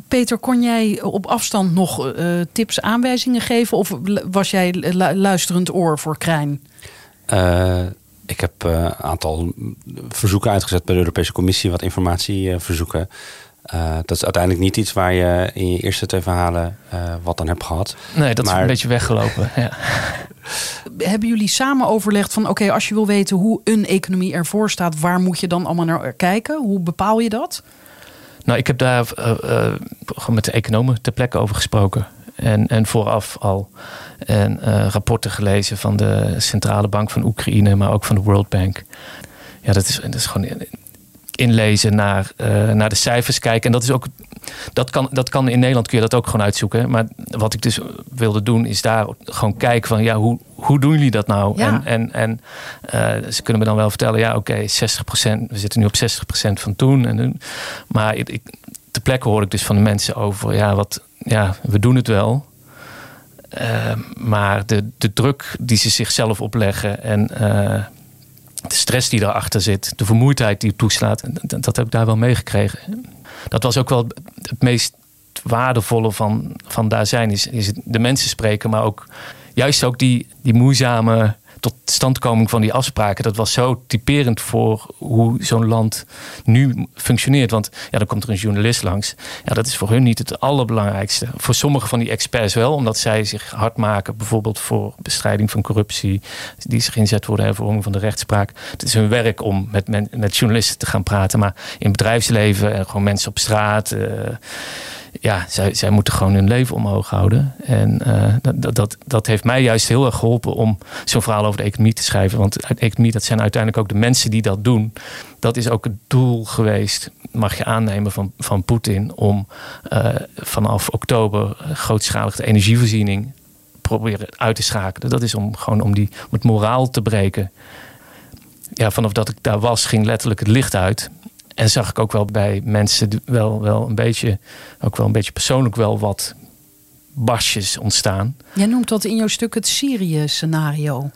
Peter, kon jij op afstand nog eh, tips, aanwijzingen geven? Of was jij lu- luisterend oor voor Krijn? Eh, ik heb eh, een aantal verzoeken uitgezet bij de Europese Commissie, wat informatieverzoeken. Eh dat is uiteindelijk niet iets waar je in je eerste twee verhalen eh, wat aan hebt gehad. nee, dat is een beetje weggelopen. Ja. Hebben jullie samen overlegd van oké, als je wil weten hoe een economie ervoor staat, waar moet je dan allemaal naar kijken? Hoe bepaal je dat? Nou, ik heb daar eh, eh, met de economen ter plekke over gesproken. En, en vooraf al en, uh, rapporten gelezen van de Centrale Bank van Oekraïne, maar ook van de World Bank. Ja, dat is, dat is gewoon inlezen naar, naar de cijfers kijken. En dat is ook. Dat kan, dat kan in Nederland kun je dat ook gewoon uitzoeken. Maar wat ik dus wilde doen, is daar gewoon kijken van ja, hoe, hoe doen jullie dat nou? Ja. En, en, en uh, ze kunnen me dan wel vertellen, ja, oké, okay, 60%, we zitten nu op 60% van toen. En, maar ik, ik, ter plekke hoor ik dus van de mensen over, ja, wat, ja, we doen het wel. Uh, maar de, de druk die ze zichzelf opleggen en de stress die daarachter zit, de vermoeidheid die toeslaat, dat, dat heb ik daar wel meegekregen. Dat was ook wel het meest waardevolle van, van daar zijn, is, is de mensen spreken, maar ook juist ook die, die moeizame totstandkoming van die afspraken, dat was zo typerend voor hoe zo'n land nu functioneert. Want ja, dan komt er een journalist langs. Ja, dat is voor hun niet het allerbelangrijkste. Voor sommige van die experts wel, omdat zij zich hard maken, bijvoorbeeld voor bestrijding van corruptie, die zich inzet voor de hervorming van de rechtspraak. Het is hun werk om met, met, journalisten te gaan praten, maar in bedrijfsleven en gewoon mensen op straat. Uh, ja, zij, zij moeten gewoon hun leven omhoog houden. En uh, dat, dat, dat heeft mij juist heel erg geholpen om zo'n verhaal over de economie te schrijven. Want uit economie, dat zijn uiteindelijk ook de mensen die dat doen. Dat is ook het doel geweest, mag je aannemen, van, van Poetin om uh, vanaf oktober grootschalig de energievoorziening proberen uit te schakelen. Dat is om gewoon om, die, om het moraal te breken. Ja, vanaf dat ik daar was, ging letterlijk het licht uit. En zag ik ook wel bij mensen wel, wel een beetje, ook wel een beetje persoonlijk wel wat barsjes ontstaan. Jij noemt dat in jouw stuk het Syrië-scenario.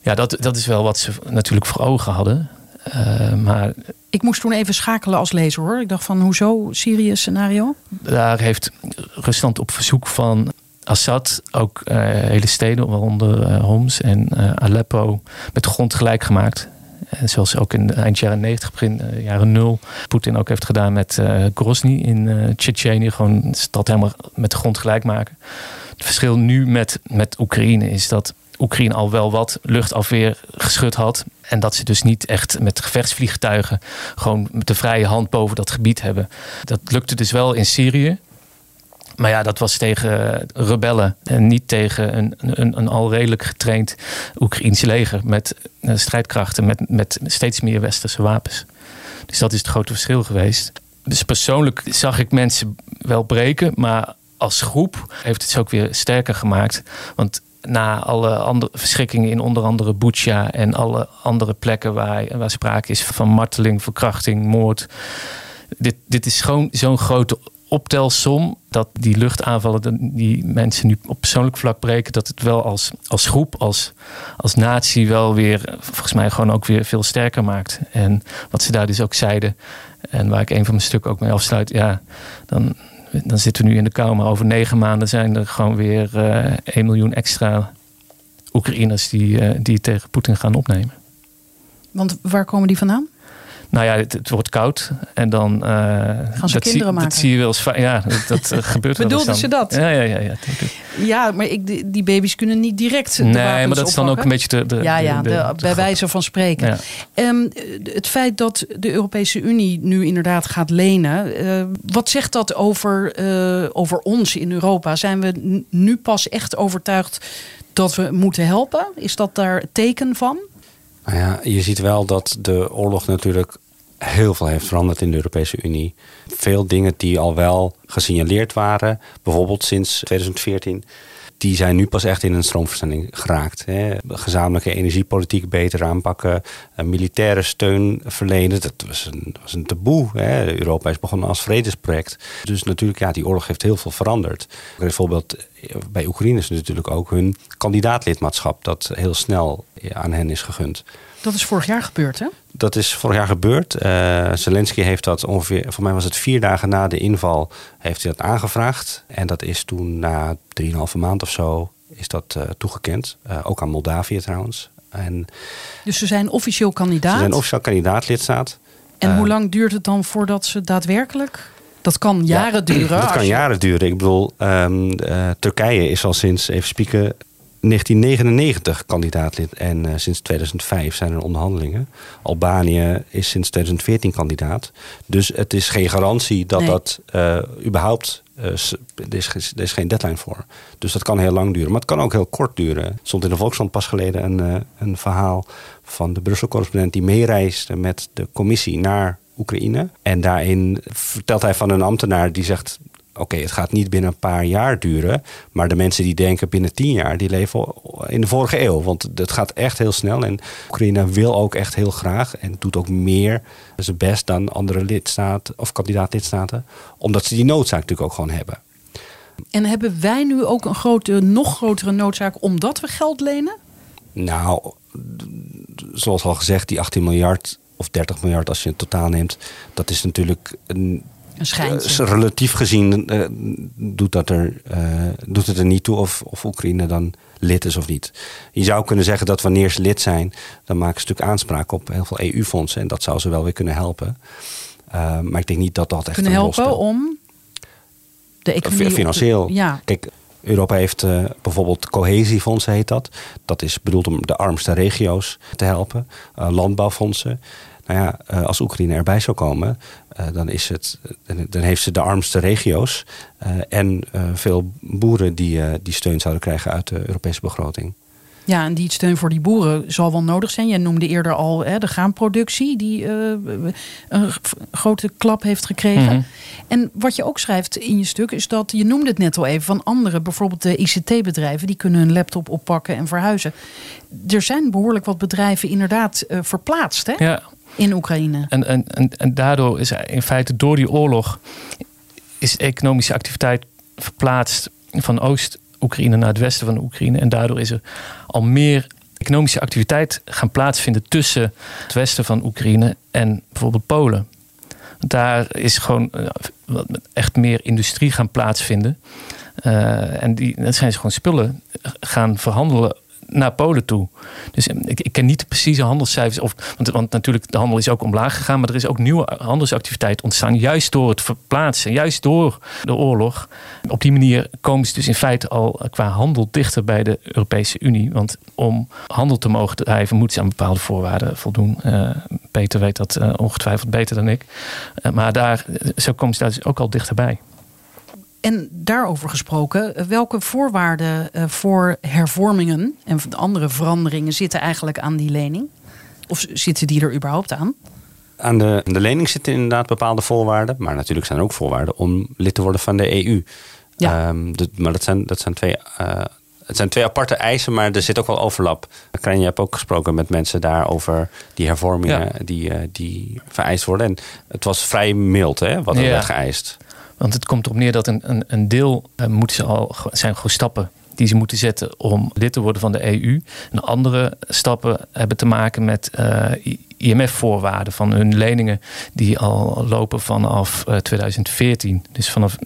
Ja, dat, dat is wel wat ze natuurlijk voor ogen hadden. Uh, maar ik moest toen even schakelen als lezer hoor. Ik dacht van hoezo Syrië-scenario? Daar heeft Rusland op verzoek van Assad ook uh, hele steden, waaronder uh, Homs en Aleppo, met grond gelijk gemaakt. Zoals ook in eind jaren 90, begin uh, jaren 0, Poetin ook heeft gedaan met uh, Grozny in uh, Tsjetsjenië. Gewoon de stad helemaal met de grond gelijk maken. Het verschil nu met, met Oekraïne is dat Oekraïne al wel wat luchtafweer geschud had. En dat ze dus niet echt met gevechtsvliegtuigen gewoon met de vrije hand boven dat gebied hebben. Dat lukte dus wel in Syrië. Maar ja, dat was tegen rebellen en niet tegen een, een, een al redelijk getraind Oekraïns leger met strijdkrachten, met, met steeds meer westerse wapens. Dus dat is het grote verschil geweest. Dus persoonlijk zag ik mensen wel breken, maar als groep heeft het ze ook weer sterker gemaakt. Want na alle andere verschrikkingen in onder andere Bucha en alle andere plekken waar, waar sprake is van marteling, verkrachting, moord. Dit, dit is gewoon zo'n grote optelsom dat die luchtaanvallen die mensen nu op persoonlijk vlak breken, dat het wel als, als groep, als, als natie wel weer, volgens mij gewoon ook weer veel sterker maakt. En wat ze daar dus ook zeiden, en waar ik een van mijn stukken ook mee afsluit, ja, dan, dan zitten we nu in de kou, maar over negen maanden zijn er gewoon weer uh, 1 miljoen extra Oekraïners die, uh, die tegen Poetin gaan opnemen. Want waar komen die vandaan? Nou ja, het, het, wordt koud. En dan. Uh, Gaan ze dat kinderen zie, maken? Dat zie je wel eens. Ja, dat, dat uh, gebeurt wel Bedoelden ze dat? Ja, ja, ja. ja, ja maar ik, die, baby's kunnen niet direct. De nee, maar dat is dan ook een beetje de. de ja, ja, de, bij wijze van spreken. Ja. Ehm, het feit dat de Europese Unie nu inderdaad gaat lenen, eh, wat zegt dat over, eh, over ons in Europa? Zijn we nu pas echt overtuigd dat we moeten helpen? Is dat daar het teken van? Nou ja, je ziet wel dat de oorlog natuurlijk heel veel heeft veranderd in de Europese Unie. Veel dingen die al wel gesignaleerd waren, bijvoorbeeld sinds 2014, die zijn nu pas echt in een stroomversnelling geraakt. Hè. Gezamenlijke energiepolitiek beter aanpakken, militaire steun verlenen. Dat was een, was een taboe. Hè. Europa is begonnen als vredesproject. Dus natuurlijk, ja, die oorlog heeft heel veel veranderd. Bijvoorbeeld bij Oekraïne is natuurlijk ook hun kandidaatlidmaatschap dat heel snel aan hen is gegund. Dat is vorig jaar gebeurd, hè? Dat is vorig jaar gebeurd. Eh, Zelensky heeft dat ongeveer, voor mij was het vier dagen na de inval, heeft hij dat aangevraagd. En dat is toen na drieënhalve maand of zo, is dat eh, toegekend. Eh, ook aan Moldavië trouwens. En Dus ze zijn officieel kandidaat. ze zijn officieel kandidaatlidstaat. en eh, hoe lang duurt het dan voordat ze daadwerkelijk... Dat kan jaren duren. Dat kan je- jaren duren. Ik bedoel, ehm, eh, Turkije is al sinds, even spieken, 1999 kandidaatlid en uh, sinds 2005 zijn er onderhandelingen. Albanië is sinds 2014 kandidaat. Dus het is geen garantie dat dat uh, überhaupt. Uh, er, is, er is geen deadline voor. Dus dat kan heel lang duren. Maar het kan ook heel kort duren. Er stond in de Volkskrant pas geleden een, een verhaal van de Brussel-correspondent die meereisde met de commissie naar Oekraïne. En daarin vertelt hij van een ambtenaar die zegt: Oké, het gaat niet binnen een paar jaar duren. Maar de mensen die denken binnen tien jaar, die leven in de vorige eeuw. Want het gaat echt heel snel. En Oekraïne wil ook echt heel graag. En doet ook meer zijn best dan andere lidstaten of kandidaat-lidstaten. Omdat ze die noodzaak natuurlijk ook gewoon hebben. En hebben wij nu ook een grote, nog grotere noodzaak omdat we geld lenen? Nou, zoals al gezegd, die 18 miljard of 30 miljard als je het totaal neemt, dat is natuurlijk een een schijntje. Uh, relatief gezien uh, doet, dat er, uh, doet het er niet toe of, of Oekraïne dan lid is of niet. Je zou kunnen zeggen dat wanneer ze lid zijn, dan maken ze natuurlijk aanspraak op heel veel EU-fondsen. En dat zou ze wel weer kunnen helpen. maar ik denk niet dat dat echt kunnen helpen om de economie financieel. ja. Kijk, Europa heeft bijvoorbeeld cohesiefondsen, heet dat. Dat is bedoeld om de armste regio's te helpen. landbouwfondsen. Nou ja, eh, als Oekraïne erbij zou komen, eh, dan, is het, dan heeft ze de armste regio's eh, en veel boeren die, die steun zouden krijgen uit de Europese begroting. Ja, en die steun voor die boeren zal wel nodig zijn. Je noemde eerder al hè, de graanproductie, die een grote klap heeft gekregen. Mhm. En wat je ook schrijft in je stuk, is dat je noemde het net al even van andere, bijvoorbeeld de ICT-bedrijven, die kunnen hun laptop oppakken en verhuizen. Er zijn behoorlijk wat bedrijven inderdaad verplaatst. Hè? Ja in Oekraïne. En, en, en, daardoor is in feite door die oorlog is economische activiteit verplaatst van Oost-Oekraïne naar het westen van Oekraïne. En daardoor is er al meer economische activiteit gaan plaatsvinden tussen het westen van Oekraïne en bijvoorbeeld Polen. Daar is gewoon eh, echt meer industrie gaan plaatsvinden. Uh, en die, dan zijn ze gewoon spullen gaan verhandelen naar Polen toe. Dus eh, ik, ik ken niet de precieze handelscijfers. Of, want, natuurlijk, de handel is ook omlaag gegaan. Maar er is ook nieuwe handelsactiviteit ontstaan. Juist door het verplaatsen. Juist door de oorlog. Op die manier komen ze dus in feite al qua handel dichter bij de Europese Unie. Want om handel te mogen drijven, moeten ze aan bepaalde voorwaarden voldoen. Uh, Peter weet dat uh, ongetwijfeld beter dan ik. Maar daar, zo komen ze daar dus ook al dichterbij. En daarover gesproken, welke voorwaarden eh, voor hervormingen en andere veranderingen zitten eigenlijk aan die lening? Of zitten die er überhaupt aan? Aan de, de lening zitten inderdaad bepaalde voorwaarden. Maar natuurlijk zijn er ook voorwaarden om lid te worden van de EU. Ja. Um, maar dat zijn, dat zijn twee. Uh, het zijn twee aparte eisen, maar er zit ook wel overlap. Krijn, je hebt ook gesproken met mensen daar over die hervormingen die, uh, die vereist worden. En het was vrij mild, hè, wat er ja. werd geëist. Want het komt erop neer dat een, een, een deel uh, ze al, zijn gewoon stappen die ze moeten zetten om lid te worden van de EU. En andere stappen hebben te maken met uh, IMF-voorwaarden van hun leningen die al lopen vanaf uh, 2014. Dus vanaf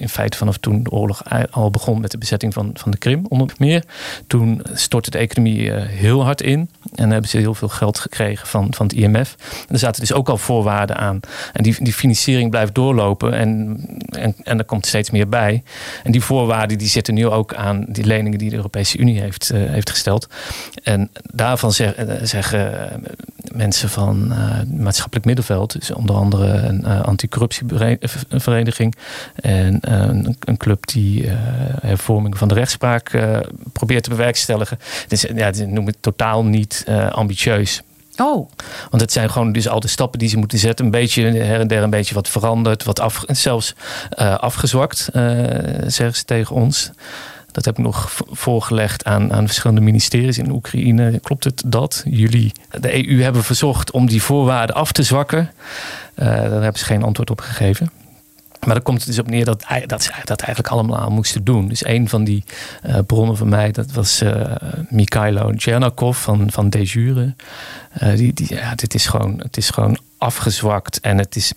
in feite vanaf toen de oorlog al begon met de bezetting van, van de Krim onder meer. Toen stortte de economie uh, heel hard in. En hebben ze heel veel geld gekregen van, van het IMF. Er zaten dus ook al voorwaarden aan. En die, die financiering blijft doorlopen. En, en, en er komt steeds meer bij. En die voorwaarden die zitten nu ook aan die leningen die de Europese Unie heeft, uh, heeft gesteld. En daarvan uh, zeggen mensen van maatschappelijk middenveld. Dus onder andere een anticorruptievereniging. En een, een, club die uh, hervorming van de rechtspraak uh, probeert te bewerkstelligen. Dus ja, ze noemen het totaal niet uh, ambitieus. Oh. Want het zijn gewoon dus al de stappen die ze moeten zetten. Een beetje her en der een beetje wat veranderd. Wat af, zelfs afgezwakt, zeggen ze tegen ons. Dat heb ik nog voorgelegd aan, aan verschillende ministeries in Oekraïne. Klopt het dat jullie de EU hebben verzocht om die voorwaarden af te zwakken? daar hebben ze geen antwoord op gegeven. Maar dan komt het dus op neer dat, dat ze dat eigenlijk allemaal moesten doen. Dus een van die uh, bronnen van mij, dat was uh, Mikhailo Tchernakov van, van De Jure. Uh, die, die, ja, dit is gewoon, het is gewoon afgezwakt. En het, is,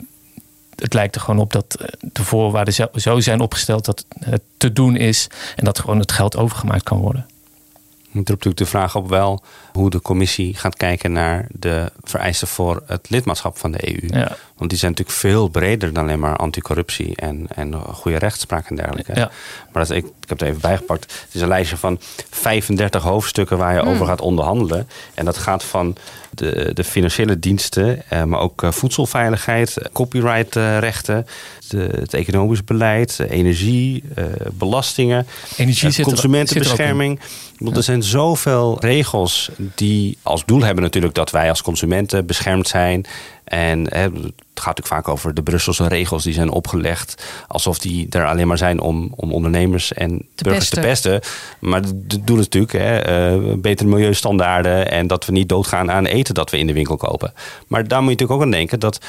het lijkt er gewoon op dat de voorwaarden zo zijn opgesteld dat het te doen is. En dat gewoon het geld overgemaakt kan worden. Het roept natuurlijk de vraag op wel hoe de commissie gaat kijken naar de vereisten voor het lidmaatschap van de EU. Ja. Want die zijn natuurlijk veel breder dan alleen maar anticorruptie en, en goede rechtspraak en dergelijke. Ja. Maar dat, ik, ik heb het even bijgepakt. Het is een lijstje van 35 hoofdstukken waar je Hmm. over gaat onderhandelen. En dat gaat van de, de financiële diensten, eh, maar ook eh, voedselveiligheid, copyrightrechten, de, het economisch beleid, energie, eh, belastingen, Energie consumentenbescherming. Bedoel, Er zijn zoveel regels die als doel hebben natuurlijk dat wij als consumenten beschermd zijn. En hè, het gaat natuurlijk vaak over de Brusselse regels die zijn opgelegd. Alsof die er alleen maar zijn om, om ondernemers en burgers te pesten. Maar doel is natuurlijk hè, eh, betere milieustandaarden. En dat we niet doodgaan aan eten dat we in de winkel kopen. Maar daar moet je natuurlijk ook aan denken dat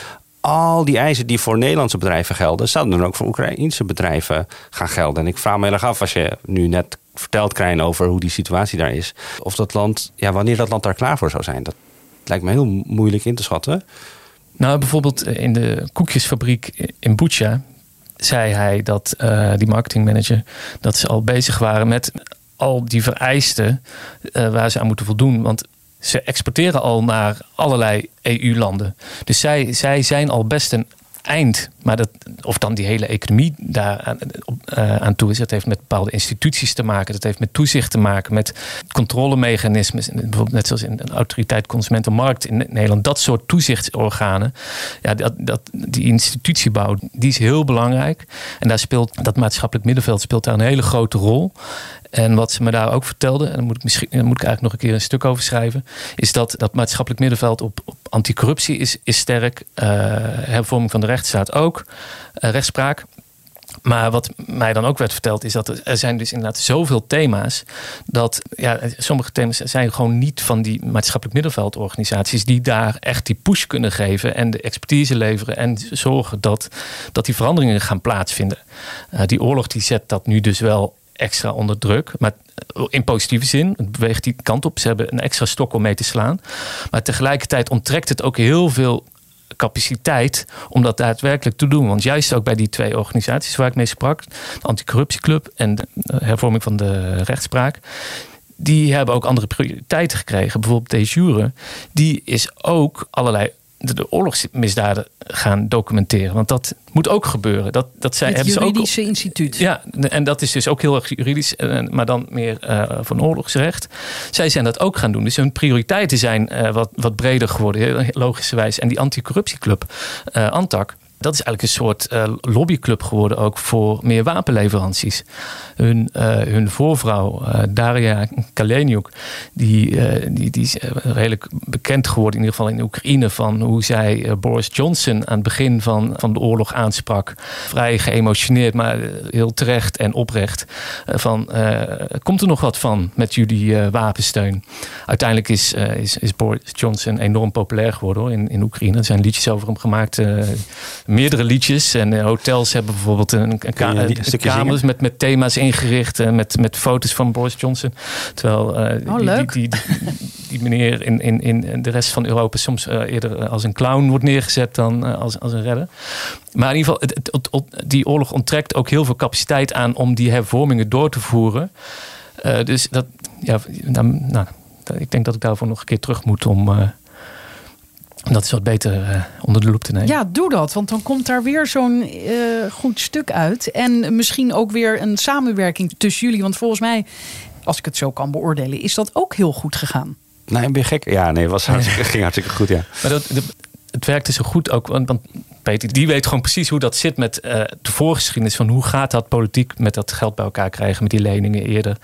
al die eisen die voor Nederlandse bedrijven gelden, zouden dan ook voor Oekraïnse bedrijven gaan gelden. En ik vraag me heel erg af, als je nu net vertelt, Krijn, over hoe die situatie daar is, of dat land, ja, wanneer dat land daar klaar voor zou zijn. Dat lijkt me heel moeilijk in te schatten. Nou, bijvoorbeeld in de koekjesfabriek in Bucha zei hij dat eh, die marketingmanager dat ze al bezig waren met al die vereisten eh, waar ze aan moeten voldoen. Want ze exporteren al naar allerlei EU-landen. Dus zij, zij zijn al best een eind. Maar dat, of dan die hele economie daar aan, eh, aan toe is. Dat heeft met bepaalde instituties te maken. Dat heeft met toezicht te maken. Met controlemechanismes. Bijvoorbeeld net zoals in een autoriteit Consumentenmarkt in Nederland. Dat soort toezichtsorganen. Ja, dat, dat, die institutiebouw die is heel belangrijk. En daar speelt dat maatschappelijk middenveld speelt daar een hele grote rol. En wat ze me daar ook vertelde, en daar moet ik, misschien, moet ik eigenlijk nog een keer een stuk over schrijven, is dat dat maatschappelijk middenveld op, op anticorruptie is, is sterk. Uh, hervorming van de rechtsstaat ook. Uh, rechtspraak. Maar wat mij dan ook werd verteld is dat er zijn dus inderdaad zoveel thema's. Dat ja, sommige thema's zijn gewoon niet van die maatschappelijk middenveldorganisaties. Die daar echt die push kunnen geven en de expertise leveren. En zorgen dat, dat die veranderingen gaan plaatsvinden. Uh, die oorlog die zet dat nu dus wel extra onder druk. Maar in positieve zin. Het beweegt die kant op. Ze hebben een extra stok om mee te slaan. Maar tegelijkertijd onttrekt het ook heel veel capaciteit om dat daadwerkelijk te doen. Want juist ook bij die twee organisaties waar ik mee sprak, de Anticorruptieclub en de hervorming van de rechtspraak, die hebben ook andere prioriteiten gekregen. Bijvoorbeeld de jure, die is ook allerlei de oorlogsmisdaden gaan documenteren. Want dat moet ook gebeuren. Dat, dat zij, het hebben juridische ze ook, instituut. Ja, en dat is dus ook heel erg juridisch, maar dan meer uh, van oorlogsrecht. Zij zijn dat ook gaan doen. Dus hun prioriteiten zijn uh, wat, wat breder geworden, logischerwijs. En die anticorruptieclub, uh, Antak, dat is eigenlijk een soort uh, lobbyclub geworden ook voor meer wapenleveranties. Hun, uh, hun voorvrouw, uh, Daria Kaleniuk, die, die, die is redelijk bekend geworden, in ieder geval in Oekraïne, van hoe zij Boris Johnson aan het begin van, van de oorlog aansprak. Vrij geëmotioneerd, maar heel terecht en oprecht. van, komt er nog wat van met jullie wapensteun? Uiteindelijk is, is, is Boris Johnson enorm populair geworden in, in Oekraïne. Er zijn liedjes over hem gemaakt meerdere liedjes. En hotels hebben bijvoorbeeld een, een, ka kamers zingen? met, met thema's ingericht. En met, met foto's van Boris Johnson. Terwijl eh, Oh, die, leuk. Die, die, die, die meneer in, in, in de rest van Europa soms eh, eerder als een clown wordt neergezet dan eh, als, als een redder. Maar in ieder geval, het, het- het- die oorlog onttrekt ook heel veel capaciteit aan om die hervormingen door te voeren. Eh, dus dat, ja, nou, nou, ik denk dat ik daarvoor nog een keer terug moet om. Om dat eens wat beter eh, onder de loep te nemen. Ja, doe dat. Want dan komt daar weer zo'n eh, goed stuk uit. En misschien ook weer een samenwerking tussen jullie. Want volgens mij, als ik het zo kan beoordelen, is dat ook heel goed gegaan. Nee, ben je gek? Ja, nee, was hartstikke, ging hartstikke goed, ja. Maar dat, het werkte zo goed ook. Want, want Peter, die weet gewoon precies hoe dat zit met eh, de voorgeschiedenis. Van hoe gaat dat politiek met dat geld bij elkaar krijgen, met die leningen eerder.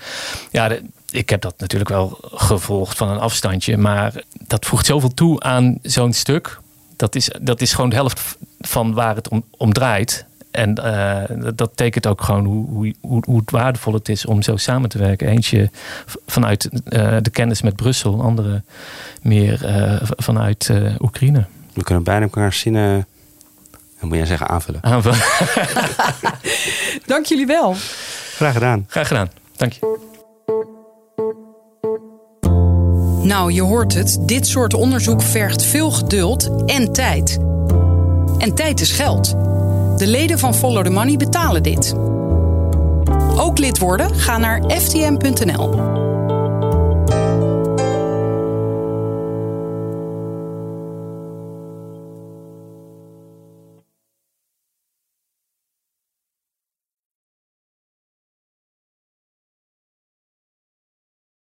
Ja, de- ik heb dat natuurlijk wel gevolgd van een afstandje. Maar dat voegt zoveel toe aan zo'n stuk. Dat is, dat is gewoon de helft van waar het om, om draait. En eh, dat- dat tekent ook gewoon hoe, hoe, hoe, het waardevol het is om zo samen te werken. Eentje vanuit eh, de kennis met Brussel, een andere meer eh, vanuit Oekraïne. We kunnen bijna elkaar zinnen, dan moet jij zeggen, aanvullen. Aanval. Dank jullie wel. Graag gedaan. Graag gedaan. Dank je. Nou, je hoort het. Dit soort onderzoek vergt veel geduld en tijd. En tijd is geld. De leden van Follow the Money betalen dit. Ook lid worden? Ga naar ftm.nl.